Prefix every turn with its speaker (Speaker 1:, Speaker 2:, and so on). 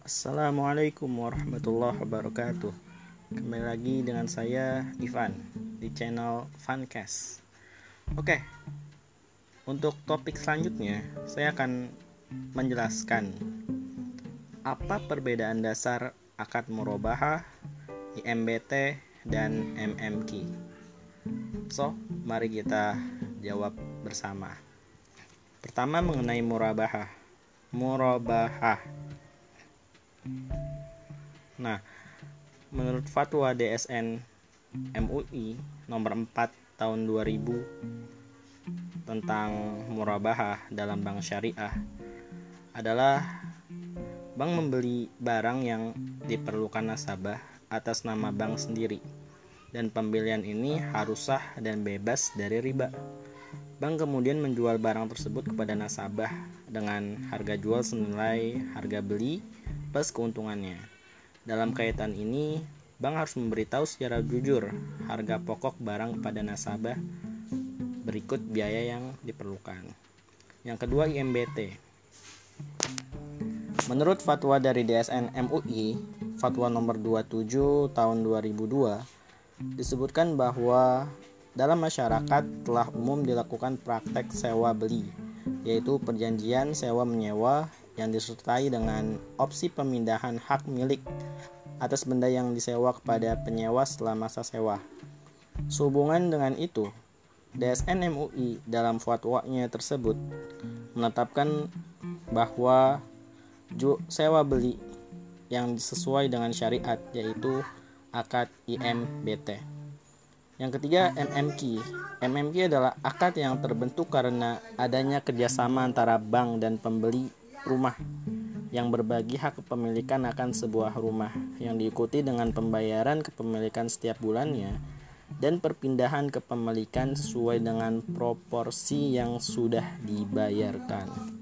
Speaker 1: Assalamualaikum warahmatullahi wabarakatuh. Kembali lagi dengan saya Ivan Di channel Funcast Oke Untuk topik selanjutnya Saya akan menjelaskan Apa perbedaan dasar akad murabahah IMBT dan MMQ So, mari kita jawab bersama. Pertama mengenai murabahah Murabahah Nah, menurut fatwa DSN MUI nomor 4 tahun 2000 tentang murabahah dalam bank syariah adalah bank membeli barang yang diperlukan nasabah atas nama bank sendiri dan pembelian ini harus sah dan bebas dari riba. Bank kemudian menjual barang tersebut kepada nasabah dengan harga jual senilai harga beli plus keuntungannya. Dalam kaitan ini, bank harus memberitahu secara jujur harga pokok barang kepada nasabah berikut biaya yang diperlukan. Yang kedua IMBT. Menurut fatwa dari DSN MUI, fatwa nomor 27 tahun 2002, disebutkan bahwa dalam masyarakat telah umum dilakukan praktek sewa beli, yaitu perjanjian sewa menyewa yang disertai dengan opsi pemindahan hak milik atas benda yang disewa kepada penyewa setelah masa sewa. Sehubungan dengan itu, DSN MUI dalam fatwanya tersebut menetapkan bahwa sewa beli yang sesuai dengan syariat yaitu akad IMBT. Yang ketiga MMQ. MMQ adalah akad yang terbentuk karena adanya kerjasama antara bank dan pembeli rumah yang berbagi hak kepemilikan akan sebuah rumah yang diikuti dengan pembayaran kepemilikan setiap bulannya dan perpindahan kepemilikan sesuai dengan proporsi yang sudah dibayarkan.